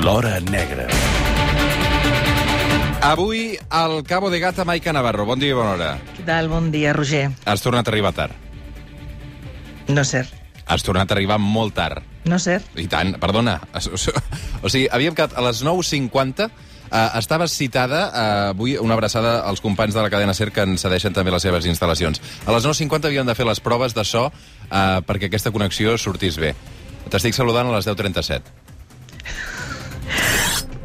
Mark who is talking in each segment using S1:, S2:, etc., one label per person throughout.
S1: L'Hora Negra.
S2: Avui, al Cabo de Gata, Maica Navarro. Bon dia i bona hora.
S3: Què tal? Bon dia, Roger.
S2: Has tornat a arribar tard.
S3: No és cert.
S2: Has tornat a arribar molt tard.
S3: No és cert.
S2: I tant, perdona. O sigui, havíem quedat a les 9.50 Uh, estaves citada uh, avui una abraçada als companys de la cadena SER que ens cedeixen també les seves instal·lacions. A les 9.50 havíem de fer les proves de so uh, perquè aquesta connexió sortís bé. T'estic saludant a les 10.37.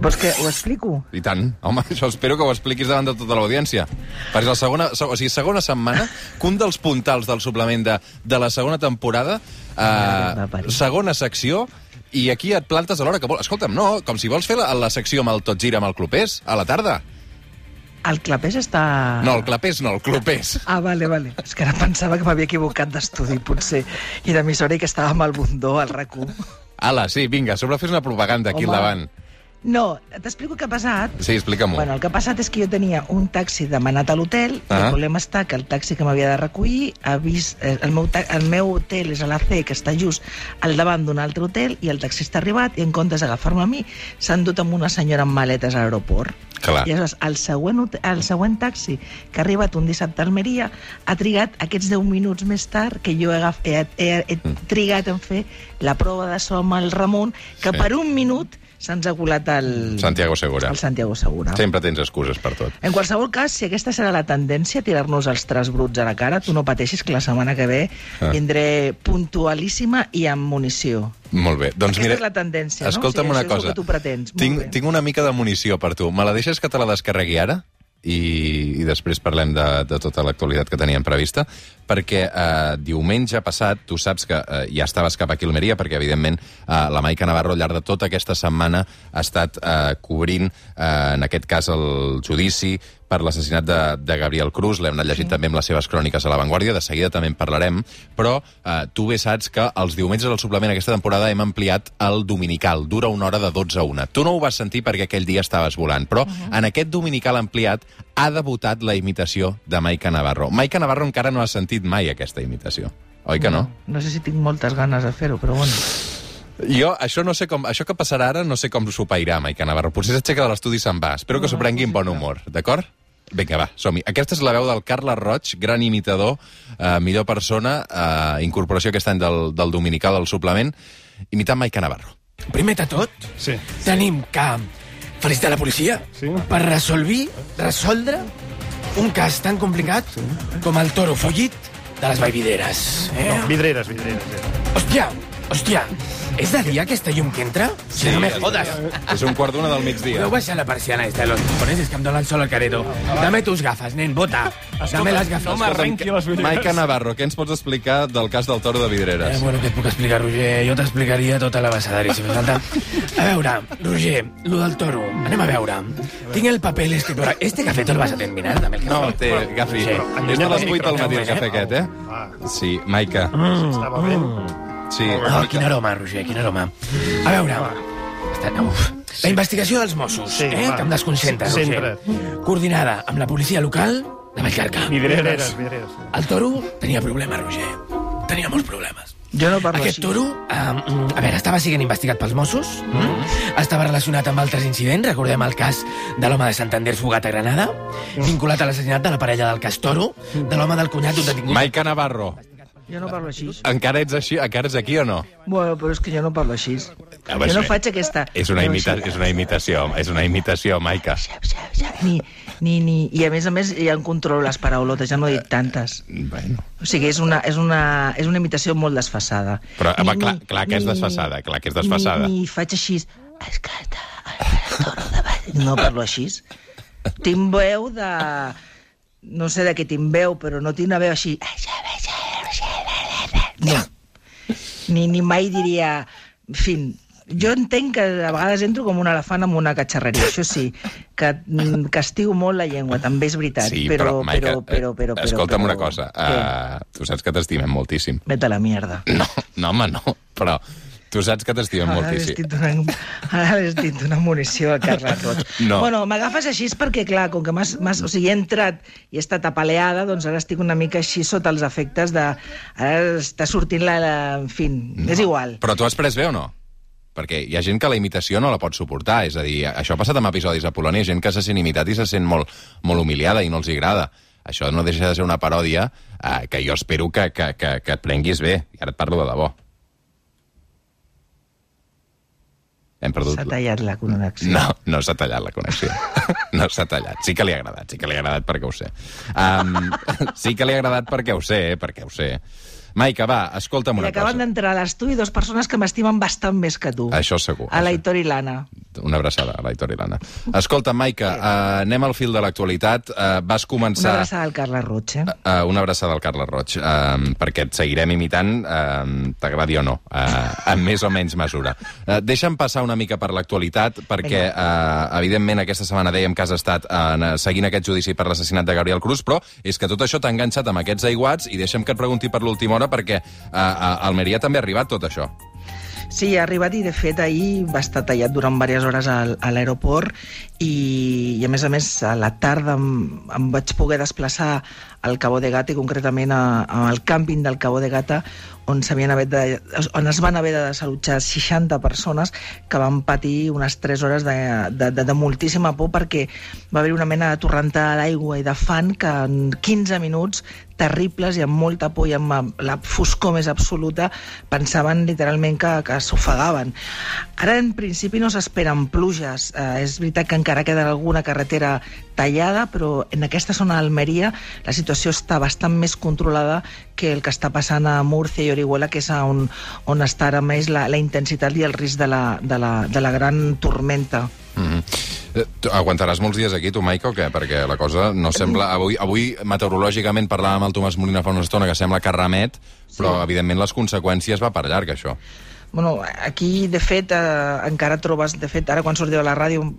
S3: Vols que ho explico?
S2: I tant. Home, això espero que ho expliquis davant de tota l'audiència. Perquè la segona, o sigui, segona setmana que un dels puntals del suplement de, de la segona temporada, eh, segona secció, i aquí et plantes a l'hora que vols. Escolta'm, no, com si vols fer la, la secció amb el Tot Gira amb el Clopés, a la tarda.
S3: El clapés està...
S2: No, el Clapés no, el Clopés.
S3: Ah, vale, vale. És que ara pensava que m'havia equivocat d'estudi, potser, i d'emissora i que estava amb el bundó al rac
S2: Ala, sí, vinga, sobre fes una propaganda aquí
S3: Home.
S2: al davant.
S3: No, t'explico què ha passat.
S2: Sí, explica-m'ho.
S3: Bueno, el que ha passat és que jo tenia un taxi demanat a l'hotel, ah. el problema està que el taxi que m'havia de recollir ha vist... eh, El meu, el meu hotel és a la C, que està just al davant d'un altre hotel, i el taxista ha arribat, i en comptes d'agafar-me a mi, s'han dut amb una senyora amb maletes a l'aeroport.
S2: Clar.
S3: I aleshores, el següent, el següent taxi que ha arribat un dissabte a Almeria ha trigat aquests 10 minuts més tard que jo he, he, he, he trigat en fer la prova de so amb el Ramon, que
S2: sí.
S3: per un minut se'ns ha colat el...
S2: Santiago Segura.
S3: El Santiago Segura.
S2: Sempre tens excuses per tot.
S3: En qualsevol cas, si aquesta serà la tendència, tirar-nos els tres bruts a la cara, tu no pateixis que la setmana que ve
S2: Ah.
S3: vindré puntualíssima i amb munició.
S2: Molt bé. Doncs
S3: Aquesta
S2: mira,
S3: és la tendència, no?
S2: escolta'm una
S3: això és el
S2: cosa.
S3: que tu pretens.
S2: Tinc, tinc una mica de munició per tu. Me la deixes que te la descarregui ara? I, i després parlem de, de tota l'actualitat que teníem prevista, perquè eh, diumenge passat, tu saps que eh, ja estaves cap aquí a Almeria, perquè evidentment eh, la Maica Navarro al llarg de tota aquesta setmana ha estat eh, cobrint, eh, en aquest cas, el judici per l'assassinat de, de Gabriel Cruz. L'hem anat llegint sí. també amb les seves cròniques a La Vanguardia, de seguida també en parlarem, però eh, tu bé saps que els diumenges del suplement aquesta temporada hem ampliat el dominical, dura una hora de 12 a 1. Tu no ho vas sentir perquè aquell dia estaves volant, però uh -huh. en aquest dominical ampliat ha debutat la imitació de Maica Navarro. Maica Navarro encara no ha sentit mai aquesta imitació, oi que no?
S3: No sé si tinc moltes ganes de fer-ho, però bueno.
S2: Jo, això no sé com, això que passarà ara, no sé com s'ho pairà, Maica Navarro. Potser s'aixeca de l'estudi i se'n va. Espero que s'ho prengui amb bon humor, d'acord? Vinga, va, som -hi. Aquesta és la veu del Carles Roig, gran imitador, eh, millor persona, eh, incorporació aquest any del, del Dominical del suplement, imitant Maica Navarro.
S4: Primer de tot,
S5: Sí.
S4: tenim que felicitar la policia
S5: Sí.
S4: per resolvir, resoldre un cas tan complicat com el toro follit de les vallvideres. Eh?
S5: No, vidreres, vidreres. eh.
S4: Hòstia, hòstia, és de dia aquesta llum que entra? Sí, no me jodas.
S2: És un quart d'una del migdia.
S4: Podeu baixar la persiana esta de los cojones, es que em dona el sol al careto. Dame tus gafas, nen, bota. Dame les gafas.
S5: no m'arrenqui les vidreres.
S2: Maica Navarro, què ens pots explicar del cas del toro de
S4: Eh,
S2: Vidreres?
S4: bueno, què et puc explicar, Roger? Jo t'explicaria tota la bassadari, si fa falta. A veure, Roger, lo del toro. Anem a veure. Tinc el paper ahí. Este café te'l vas a terminar, també el cafè?
S2: No, té, Gafi, és de les 8 del matí el
S4: Eh?
S2: cafè aquest, eh?
S5: Ah,
S2: Sí, Maica.
S5: estava bé.
S2: Sí.
S4: Oh, quin aroma, Roger, quin aroma. A veure, uf. la investigació dels Mossos,
S5: Sí,
S4: eh,
S5: va.
S4: que em desconcentra, Roger.
S5: Sempre.
S4: Coordinada amb la policia local de Vallcarca.
S5: Vidreres, vidreres.
S4: El toro tenia problemes, Roger. Tenia molts problemes.
S3: Jo no parlo
S4: Aquest
S3: així.
S4: toro, uh, a veure, estava sent investigat pels Mossos, mm. estava relacionat amb altres incidents, recordem el cas de l'home de Santander fugat a Granada, vinculat a l'assassinat de la parella del cas Toro, de l'home del cunyat d'un detingut...
S2: Maica Navarro,
S3: Jo no parlo així.
S2: encara ets així, encara ets aquí o no?
S3: Bueno, però és que jo no parlo així.
S2: A veure,
S3: jo no faig aquesta...
S2: És una,
S3: no,
S2: imita és una imitació, és una imitació, Maica.
S3: Ni, ni, ni... I a més a més ja em controlo les paraulotes, ja no he dit tantes.
S2: Bueno,
S3: O sigui, és una, és una, és una imitació molt desfasada.
S2: Però, home, clar- clar que és desfasada, clar que és desfasada.
S3: Ni, ni faig així... Escolta. No parlo així. Tinc veu de... No sé de què tinc veu, però no tinc una veu així... No. Ni, ni mai diria... En fi, jo entenc que a vegades entro com un elefant amb una catxarreria, això sí, que mm, castigo molt la llengua, també és veritat,
S2: sí,
S3: però,
S2: però, Maica,
S3: però, però, però, però,
S2: escolta'm
S3: però,
S2: una cosa, uh, tu saps que t'estimem moltíssim.
S3: Vete a la mierda.
S2: No, no, home, no, però tu saps que
S3: li
S2: moltíssim.
S3: ara li estic donant munició al Carles Roig.
S2: No.
S3: Bueno, m'agafes així perquè, clar, com que m'has, o sigui, he entrat i he estat apaleada, doncs ara estic una mica així sota els efectes de... Ara està sortint la... la en fi, no. és igual.
S2: Però tu has pres bé o no? perquè hi ha gent que la imitació no la pot suportar, és a dir, això ha passat amb episodis a Polònia, gent que se sent imitat i se sent molt, molt humiliada i no els agrada. Això no deixa de ser una paròdia eh, que jo espero que, que, que, que et prenguis bé. I ara et parlo de debò. Hem perdut...
S3: S'ha tallat la connexió.
S2: No, no s'ha tallat la connexió. No s'ha tallat. Sí que li ha agradat, sí que li ha agradat perquè ho sé. Um, sí que li ha agradat perquè ho sé, eh, perquè ho sé. Maica, va, escolta'm
S3: I
S2: una
S3: acaben
S2: cosa.
S3: d'entrar a l'estudi dos persones que m'estimen bastant més que tu.
S2: Això segur.
S3: A l'Aitor i l'Anna.
S2: Una abraçada a l'Aitor i l'Anna. Escolta, Maica, uh, anem al fil de l'actualitat. Uh, vas
S3: Una
S2: començar...
S3: abraçada al Carles Roig, eh?
S2: Uh, una abraçada al Carles Roig, uh, perquè et seguirem imitant, uh, t'agradi o no, uh, en més o menys mesura. Uh, deixa'm passar una mica per l'actualitat, perquè, uh, evidentment, aquesta setmana dèiem que has estat uh, seguint aquest judici per l'assassinat de Gabriel Cruz, però és que tot això t'ha enganxat amb aquests aiguats, i deixa'm que et pregunti per l'última hora, perquè uh, a Almeria també ha arribat tot això.
S3: Sí, ha arribat i, de fet, ahir va estar tallat durant diverses hores al, a l'aeroport i, i, a més a més, a la tarda em, em vaig poder desplaçar al Cabo de Gata i concretament a, al càmping del Cabo de Gata on, haver de, on es van haver de desallotjar 60 persones que van patir unes 3 hores de, de, de, de moltíssima por perquè va haver una mena de torrentada d'aigua i de fan que en 15 minuts terribles i amb molta por i amb la foscor més absoluta pensaven literalment que, que s'ofegaven. Ara en principi no s'esperen pluges, eh, és veritat que encara queda alguna carretera tallada, però en aquesta zona d'Almeria la situació està bastant més controlada que el que està passant a Múrcia i Orihuela, que és on, on està ara més la, la intensitat i el risc de la, de la, de la gran tormenta.
S2: Mm -hmm. Aguantaràs molts dies aquí, tu, Maica, o què? Perquè la cosa no sembla... Avui, avui meteorològicament, parlàvem amb el Tomàs Molina fa una estona, que sembla que remet, però, evidentment, les conseqüències va per llarg, això.
S3: Bueno, aquí, de fet, eh, encara trobes... De fet, ara quan sortia de la ràdio,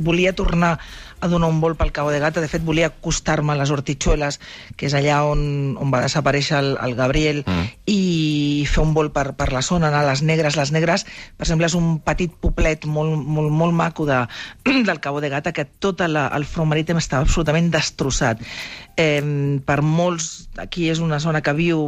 S3: volia tornar a donar un vol pel Cabo de Gata. De fet, volia acostar-me a les Hortitxueles, que és allà on, on va desaparèixer el, el Gabriel, mm. i fer un vol per, per la zona, anar a les Negres. Les Negres, per exemple, és un petit poblet molt, molt, molt maco de, del Cabo de Gata, que tot la, el front marítim està absolutament destrossat. Eh, per molts, aquí és una zona que viu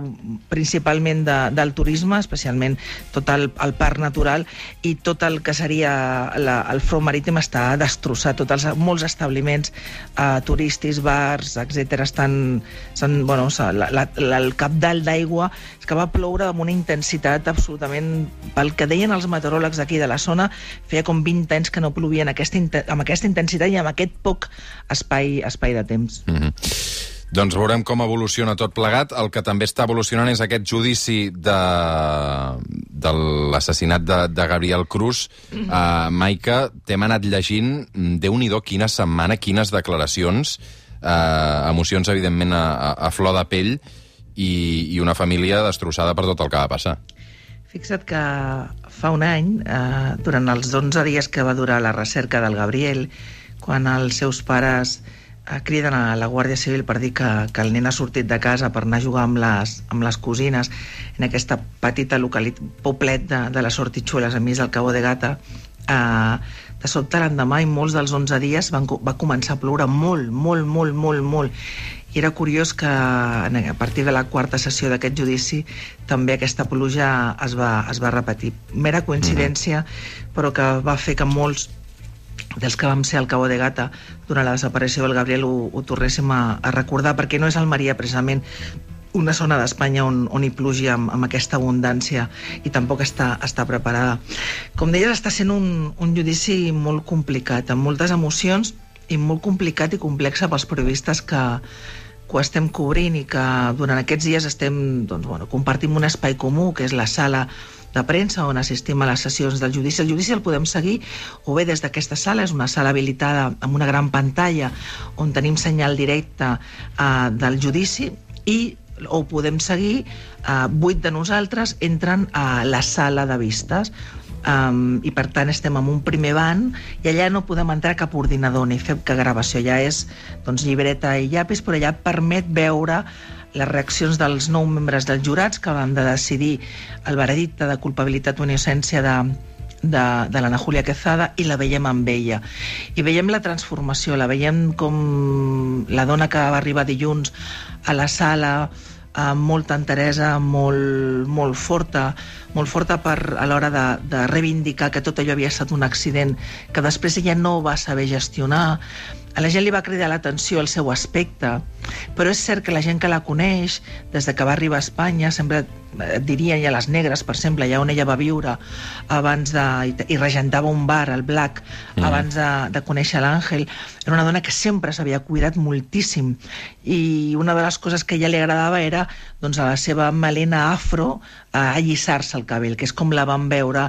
S3: principalment de, del turisme, especialment tot el, el parc natural, i tot el que seria la, el front marítim està destrossat. Tots els, molts establiments eh, turístics, bars, etc estan... estan bueno, la, la, la, el capdalt d'aigua és que va ploure amb una intensitat absolutament... Pel que deien els meteoròlegs d'aquí de la zona, feia com 20 anys que no plovia en aquesta, amb aquesta intensitat i amb aquest poc espai, espai de temps.
S2: Mm -hmm. Doncs veurem com evoluciona tot plegat. El que també està evolucionant és aquest judici de, de l'assassinat de, de Gabriel Cruz. Mm -hmm. uh, Maica, t'hem anat llegint, déu nhi quina setmana, quines declaracions, uh, emocions, evidentment, a, a, flor de pell, i, i una família destrossada per tot el que va passar.
S3: Fixa't que fa un any, eh, durant els 11 dies que va durar la recerca del Gabriel, quan els seus pares eh, criden a la Guàrdia Civil per dir que, que el nen ha sortit de casa per anar a jugar amb les, amb les cosines en aquesta petita localitat, poblet de, de les Hortitxueles enmig del Cabo de Gata, eh, de sobte l'endemà i molts dels 11 dies van, va començar a ploure molt, molt, molt, molt, molt. I era curiós que a partir de la quarta sessió d'aquest judici també aquesta pluja es va, es va repetir. Mera coincidència, però que va fer que molts dels que vam ser al Cabo de Gata durant la desaparició del Gabriel ho, ho tornéssim a, a recordar, perquè no és Almeria precisament una zona d'Espanya on, on hi plugi amb, amb aquesta abundància i tampoc està, està preparada. Com deies, està sent un, un judici molt complicat, amb moltes emocions i molt complicat i complexa pels periodistes que, que ho estem cobrint i que durant aquests dies estem, doncs, bueno, compartim un espai comú, que és la sala de premsa on assistim a les sessions del judici. El judici el podem seguir o bé des d'aquesta sala, és una sala habilitada amb una gran pantalla on tenim senyal directe eh, del judici i o podem seguir, eh, vuit de nosaltres entren a la sala de vistes. Um, i per tant estem en un primer ban i allà no podem entrar cap ordinador ni fer cap gravació, allà és doncs, llibreta i llapis, però allà permet veure les reaccions dels nou membres dels jurats que van de decidir el veredicte de culpabilitat o innocència de, de, de l'Anna Júlia Quezada i la veiem amb ella. I veiem la transformació, la veiem com la dona que va arribar dilluns a la sala amb molta enteresa, molt, molt forta, molt forta per, a l'hora de, de reivindicar que tot allò havia estat un accident que després ella no va saber gestionar. A la gent li va cridar l'atenció el seu aspecte, però és cert que la gent que la coneix, des de que va arribar a Espanya, sempre et dirien, i a les negres, per exemple, allà on ella va viure, abans de, i, i regentava un bar, el Black, mm. abans de, de conèixer l'Àngel, era una dona que sempre s'havia cuidat moltíssim, i una de les coses que a ella li agradava era doncs, a la seva melena afro a allissar-se el cabell, que és com la vam veure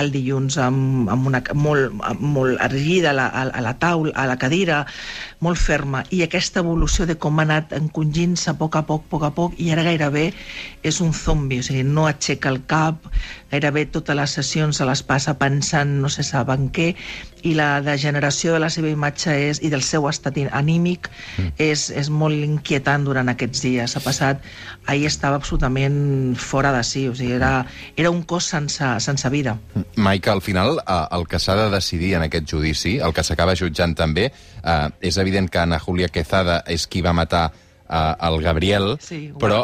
S3: el dilluns amb, amb una, molt, molt erguida a la, a la taula, a la cadira, molt ferma, i aquesta evolució de com ha anat encongint-se a poc a poc, a poc a poc, i ara gairebé és un zombi, o sigui, no aixeca el cap, gairebé totes les sessions se les passa pensant no se saben què, i la degeneració de la seva imatge és, i del seu estat anímic mm. és, és molt inquietant durant aquests dies. Ha passat, ahir estava absolutament fora de si, o sigui, era, era un cos sense, sense vida.
S2: Maica, al final, eh, el que s'ha de decidir en aquest judici, el que s'acaba jutjant també, eh, és evident que Ana Julia Quezada és qui va matar eh, el Gabriel,
S3: Sí,
S2: però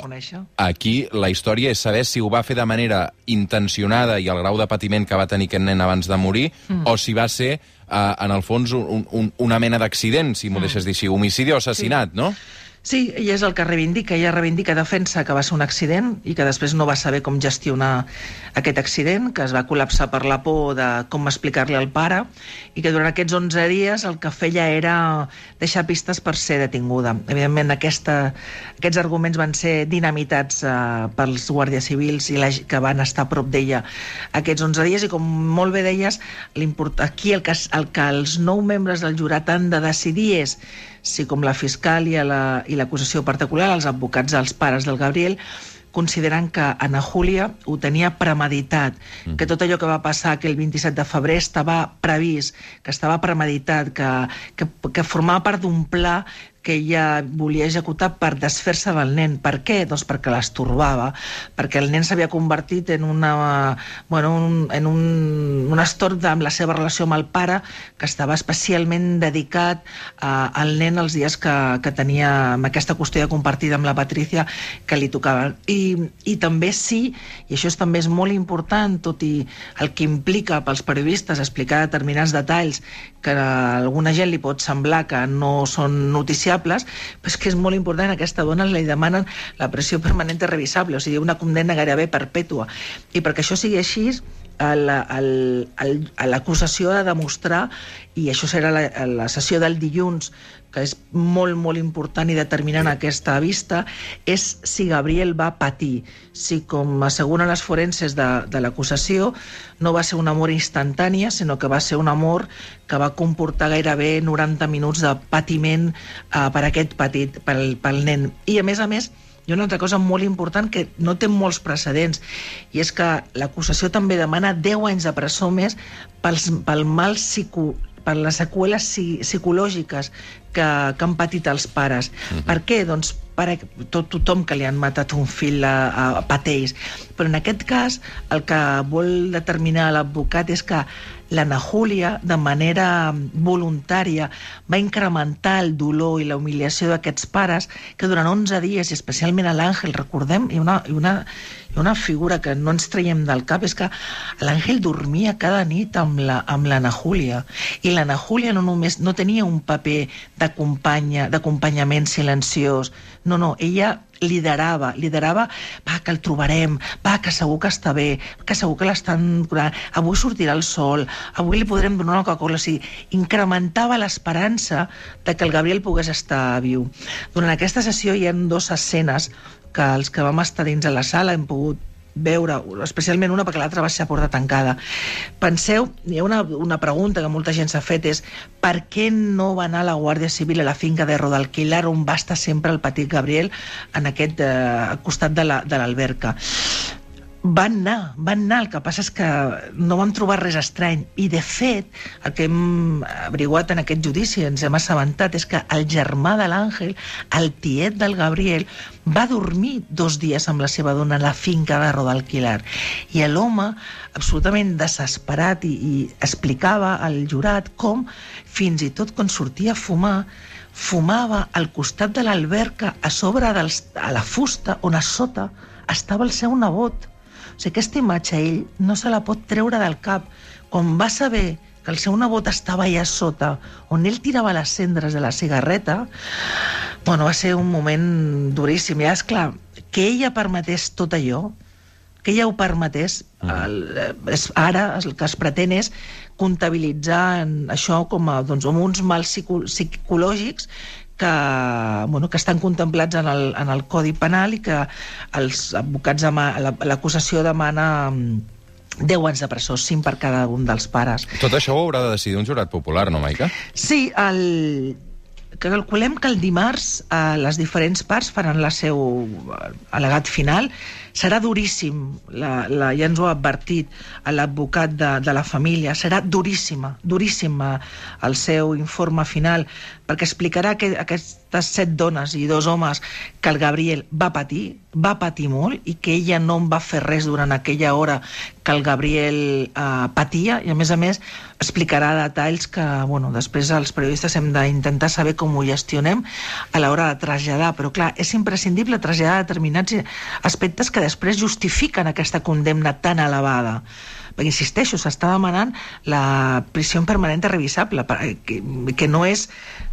S2: aquí la història és saber si ho va fer de manera intencionada i el grau de patiment que va tenir aquest nen abans de morir, mm. o si va ser, eh, en el fons, un, un, una mena d'accident, si m'ho deixes dir així, homicidi o assassinat, no?
S3: Sí, ella és el que reivindica, ella reivindica defensa que va ser un accident i que després no va saber com gestionar aquest accident, que es va col·lapsar per la por de com explicar-li al pare i que durant aquests 11 dies el que feia era deixar pistes per ser detinguda. Evidentment, aquesta, aquests arguments van ser dinamitats eh, pels guàrdies civils i la, que van estar a prop d'ella aquests 11 dies i com molt bé deies, aquí el que, el que els nou membres del jurat han de decidir és si com la fiscàlia la, i l'acusació particular, els advocats dels pares del Gabriel, consideren que Ana Júlia ho tenia premeditat, mm. que tot allò que va passar aquell 27 de febrer estava previst, que estava premeditat, que, que, que formava part d'un pla que ella volia executar per desfer-se del nen. Per què? Doncs perquè l'estorbava, perquè el nen s'havia convertit en una, bueno, un, en un, un estorb amb la seva relació amb el pare, que estava especialment dedicat a, al nen els dies que, que tenia amb aquesta custòdia compartida amb la Patricia que li tocava. I, I també sí, i això també és molt important, tot i el que implica pels periodistes explicar determinats detalls que a alguna gent li pot semblar que no són noticiables, però és que és molt important, aquesta dona li demanen la pressió permanent revisable, o sigui, una condemna gairebé perpètua. I perquè això sigui així, l'acusació ha de demostrar, i això serà la, la sessió del dilluns, que és molt, molt important i determinant aquesta vista, és si Gabriel va patir, si, com asseguren les forenses de, de l'acusació, no va ser un amor instantània, sinó que va ser un amor que va comportar gairebé 90 minuts de patiment eh, per aquest petit, pel, pel nen. I, a més a més, hi ha una altra cosa molt important que no té molts precedents, i és que l'acusació també demana 10 anys de presó més pels, pel mal psico, per les seqüeles psi- psicològiques que, que han patit els pares. Uh -huh. Per què? Doncs per, tot, tothom que li han matat un fill a, a, a pateix. Però en aquest cas el que vol determinar l'advocat és que l'Anna Júlia, de manera voluntària, va incrementar el dolor i la humiliació d'aquests pares que durant 11 dies, i especialment a l'Àngel, recordem, hi ha una, hi ha una, hi ha una figura que no ens traiem del cap, és que l'Àngel dormia cada nit amb la- amb l'Anna Júlia. I l'Anna Júlia no només no tenia un paper d'acompanya- d'acompanyament silenciós, no, no, ella liderava, liderava, va, que el trobarem, va, que segur que està bé, que segur que l'estan curant, avui sortirà el sol, avui li podrem donar una Coca-Cola, o sigui, incrementava l'esperança de que el Gabriel pogués estar viu. Durant aquesta sessió hi ha dues escenes que els que vam estar dins de la sala hem pogut veure, especialment una perquè l'altra va ser a porta tancada. Penseu, hi ha una, una pregunta que molta gent s'ha fet és per què no va anar la Guàrdia Civil a la finca de Rodalquilar on va estar sempre el petit Gabriel en aquest eh, costat de la- de l'alberca? Van anar, van anar, el que passa és que no vam trobar res estrany. I, de fet, el que hem averiguat en aquest judici, ens hem assabentat, és que el germà de l'Àngel, el tiet del Gabriel, va dormir dos dies amb la seva dona a la finca de Rodalquilar. I l'home, absolutament desesperat, i, i explicava al jurat com, fins i tot quan sortia a fumar, fumava al costat de l'alberca, a sobre dels, a la fusta, on a sota estava el seu nebot. O sigui, aquesta imatge ell no se la pot treure del cap. Quan va saber que el seu nebot estava allà sota, on ell tirava les cendres de la cigarreta, bueno, va ser un moment duríssim. I és clar, que ella permetés tot allò, que ella ho permetés, el, eh, és, ara el que es pretén és comptabilitzar en això com a doncs, com uns mals psico psicològics que, bueno, que estan contemplats en el, en el Codi Penal i que els advocats, l'acusació demana mm, 10 anys de presó, 5 per cada un dels pares.
S2: Tot això ho haurà de decidir un jurat popular, no, Maica?
S3: Sí, el... que calculem que el dimarts eh, les diferents parts faran la seu eh, al·legat final. Serà duríssim, la, la, ja ens ho ha advertit l'advocat de, de la família, serà duríssima, duríssima el seu informe final, perquè explicarà que aquestes set dones i dos homes que el Gabriel va patir, va patir molt, i que ella no en va fer res durant aquella hora que el Gabriel eh, patia, i a més a més explicarà detalls que, bueno, després els periodistes hem d'intentar saber com ho gestionem a l'hora de traslladar, però clar, és imprescindible traslladar determinats aspectes que després justifiquen aquesta condemna tan elevada. Perquè insisteixo, s'està demanant la prisió permanent revisable que, que no és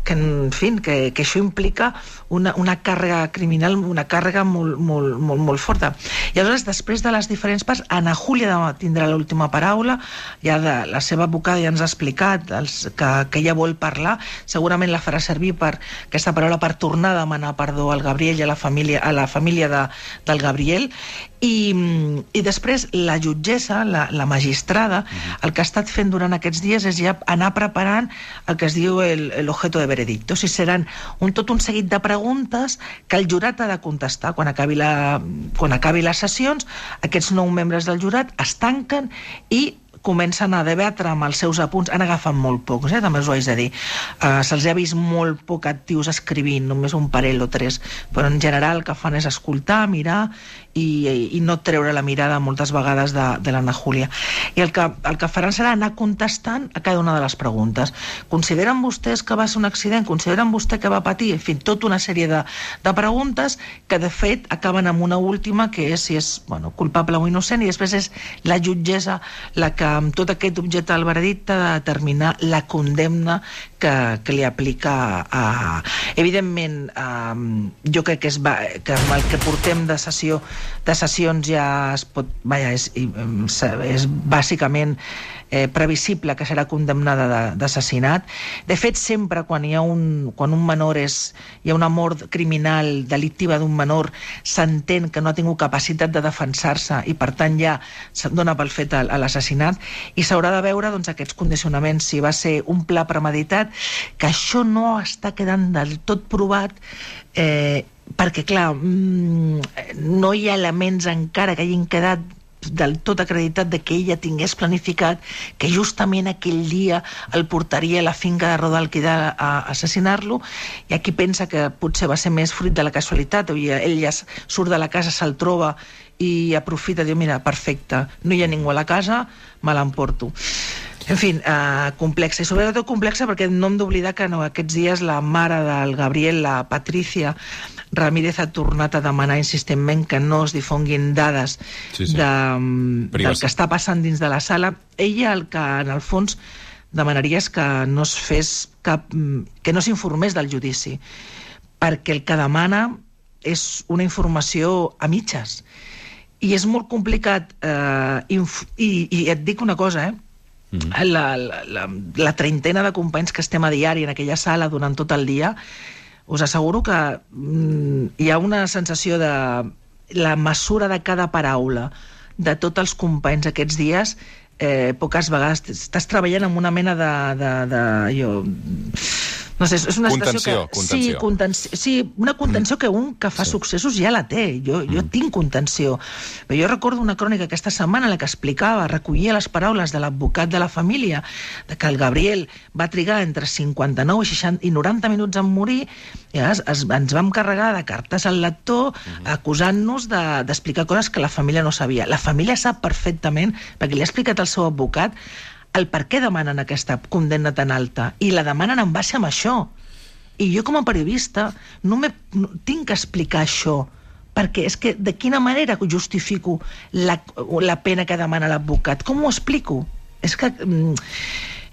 S3: que, en fi, que, que això implica una, una càrrega criminal, una càrrega molt, molt, molt, molt forta. I aleshores, després de les diferents parts, Ana Júlia tindrà l'última paraula, ja de, la seva advocada ja ens ha explicat els, que, que ella vol parlar, segurament la farà servir per aquesta paraula per tornar a demanar perdó al Gabriel i a la família, a la família de, del Gabriel, i, i després la jutgessa, la, la magistrada, el que ha estat fent durant aquests dies és ja anar preparant el que es diu el, el objeto de veredicto. Sigui, seran un, tot un seguit de preguntes que el jurat ha de contestar. Quan acabi, la, quan acabi les sessions, aquests nou membres del jurat es tanquen i comencen a debatre amb els seus apunts, han agafat molt pocs, eh? també us ho haig de dir. Uh, Se'ls ha vist molt poc actius escrivint, només un parell o tres, però en general el que fan és escoltar, mirar i, i no treure la mirada moltes vegades de, de l'Anna Júlia. I el que, el que faran serà anar contestant a cada una de les preguntes. Consideren vostès que va ser un accident? Consideren vostè que va patir? En fi, tota una sèrie de, de preguntes que, de fet, acaben amb una última, que és si és bueno, culpable o innocent, i després és la jutgessa la que, amb tot aquest objecte del veredicte, de determinar la condemna que, que li aplica a... Evidentment, um, jo crec que, és, va- que amb el que portem de sessió de sessions ja es pot... Vaja, és, és bàsicament eh, previsible que serà condemnada de- d'assassinat. De, de fet, sempre quan hi ha un, quan un menor és, hi ha una mort criminal delictiva d'un menor, s'entén que no ha tingut capacitat de defensar-se i, per tant, ja se'n dona pel fet a, a l'assassinat i s'haurà de veure doncs, aquests condicionaments, si va ser un pla premeditat, que això no està quedant del tot provat eh, perquè, clar, mm, no hi ha elements encara que hagin quedat del tot acreditat de que ella tingués planificat que justament aquell dia el portaria a la finca de Rodalquida a assassinar-lo i aquí pensa que potser va ser més fruit de la casualitat ell ja surt de la casa, se'l troba i aprofita, diu, mira, perfecte, no hi ha ningú a la casa, me l'emporto. En fi, eh, complexa. I sobretot complexa perquè no hem d'oblidar que no, aquests dies la mare del Gabriel, la Patricia Ramírez, ha tornat a demanar insistentment que no es difonguin dades
S2: Sí, sí.
S3: De, del
S2: Privaci-
S3: que està passant dins de la sala. Ella el que, en el fons, demanaria és que no es fes cap... que no s'informés del judici, perquè el que demana és una informació a mitges. I és molt complicat, eh, inf i, i et dic una cosa, eh? Mm. La, la, la, la treintena de companys que estem a diari en aquella sala durant tot el dia, us asseguro que mm, hi ha una sensació de la mesura de cada paraula de tots els companys aquests dies eh, poques vegades estàs treballant amb una mena de, de, de jo, no sé, és una
S2: Contenció,
S3: situació que...
S2: contenció.
S3: Sí, contenció, sí, una contenció que un que fa
S2: Sí.
S3: successos ja la té. Jo, jo tinc contenció. Però jo recordo una crònica aquesta setmana en la que explicava, recollia les paraules de l'advocat de la família, de que el Gabriel va trigar entre 59 i, 60, i 90 minuts en morir, i es, es, ens vam carregar de cartes al lector acusant-nos de- d'explicar de, coses que la família no sabia. La família sap perfectament, perquè li ha explicat al seu advocat, el per què demanen aquesta condemna tan alta i la demanen en base amb això I jo, com a periodista, no, me, no tinc que explicar això, perquè és que de quina manera justifico la, la pena que demana l'advocat? Com ho explico? És que... Mm,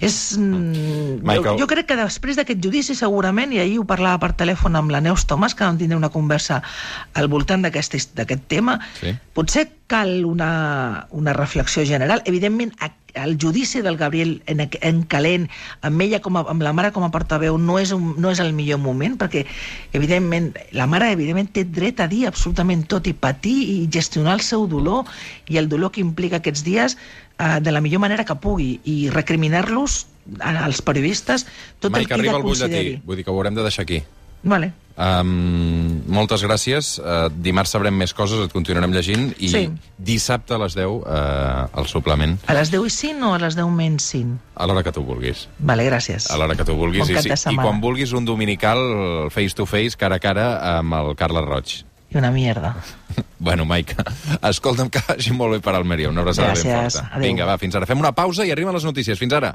S3: és, mm,
S2: Michael.
S3: jo, crec que després d'aquest judici segurament, i ahir ho parlava per telèfon amb la Neus Tomàs, que vam tindre una conversa al voltant d'aquest tema,
S2: Sí.
S3: potser cal una, una reflexió general. Evidentment, a- el judici del Gabriel en, en calent, amb ella com a, amb la mare com a portaveu, no és, un, no és el millor moment, perquè, evidentment, la mare, evidentment, té dret a dir absolutament tot i patir i gestionar el seu dolor i el dolor que implica aquests dies eh, de la millor manera que pugui i recriminar-los als periodistes tot
S2: Mai
S3: el
S2: que arriba el butlletí.
S3: consideri.
S2: Vull dir que ho haurem de deixar aquí.
S3: Vale.
S2: Um, moltes gràcies. Uh, dimarts sabrem més coses, et continuarem llegint. I
S3: Sí.
S2: dissabte a les 10, uh, el suplement,
S3: A les 10 i 5 o a les 10 menys 5?
S2: a l'hora que tu vulguis.
S3: Vale, gràcies.
S2: A l'hora que tu vulguis.
S3: Bon
S2: I, I
S3: setmana.
S2: quan vulguis un dominical face to face, cara a cara, amb el Carles Roig.
S3: I una mierda.
S2: Bueno, Maica, escolta'm que vagi molt bé per Almeria. Una abraçada ben
S3: Gràcies.
S2: forta.
S3: Adéu.
S2: Vinga, va, fins ara. Fem una pausa i arriben les notícies. Fins ara.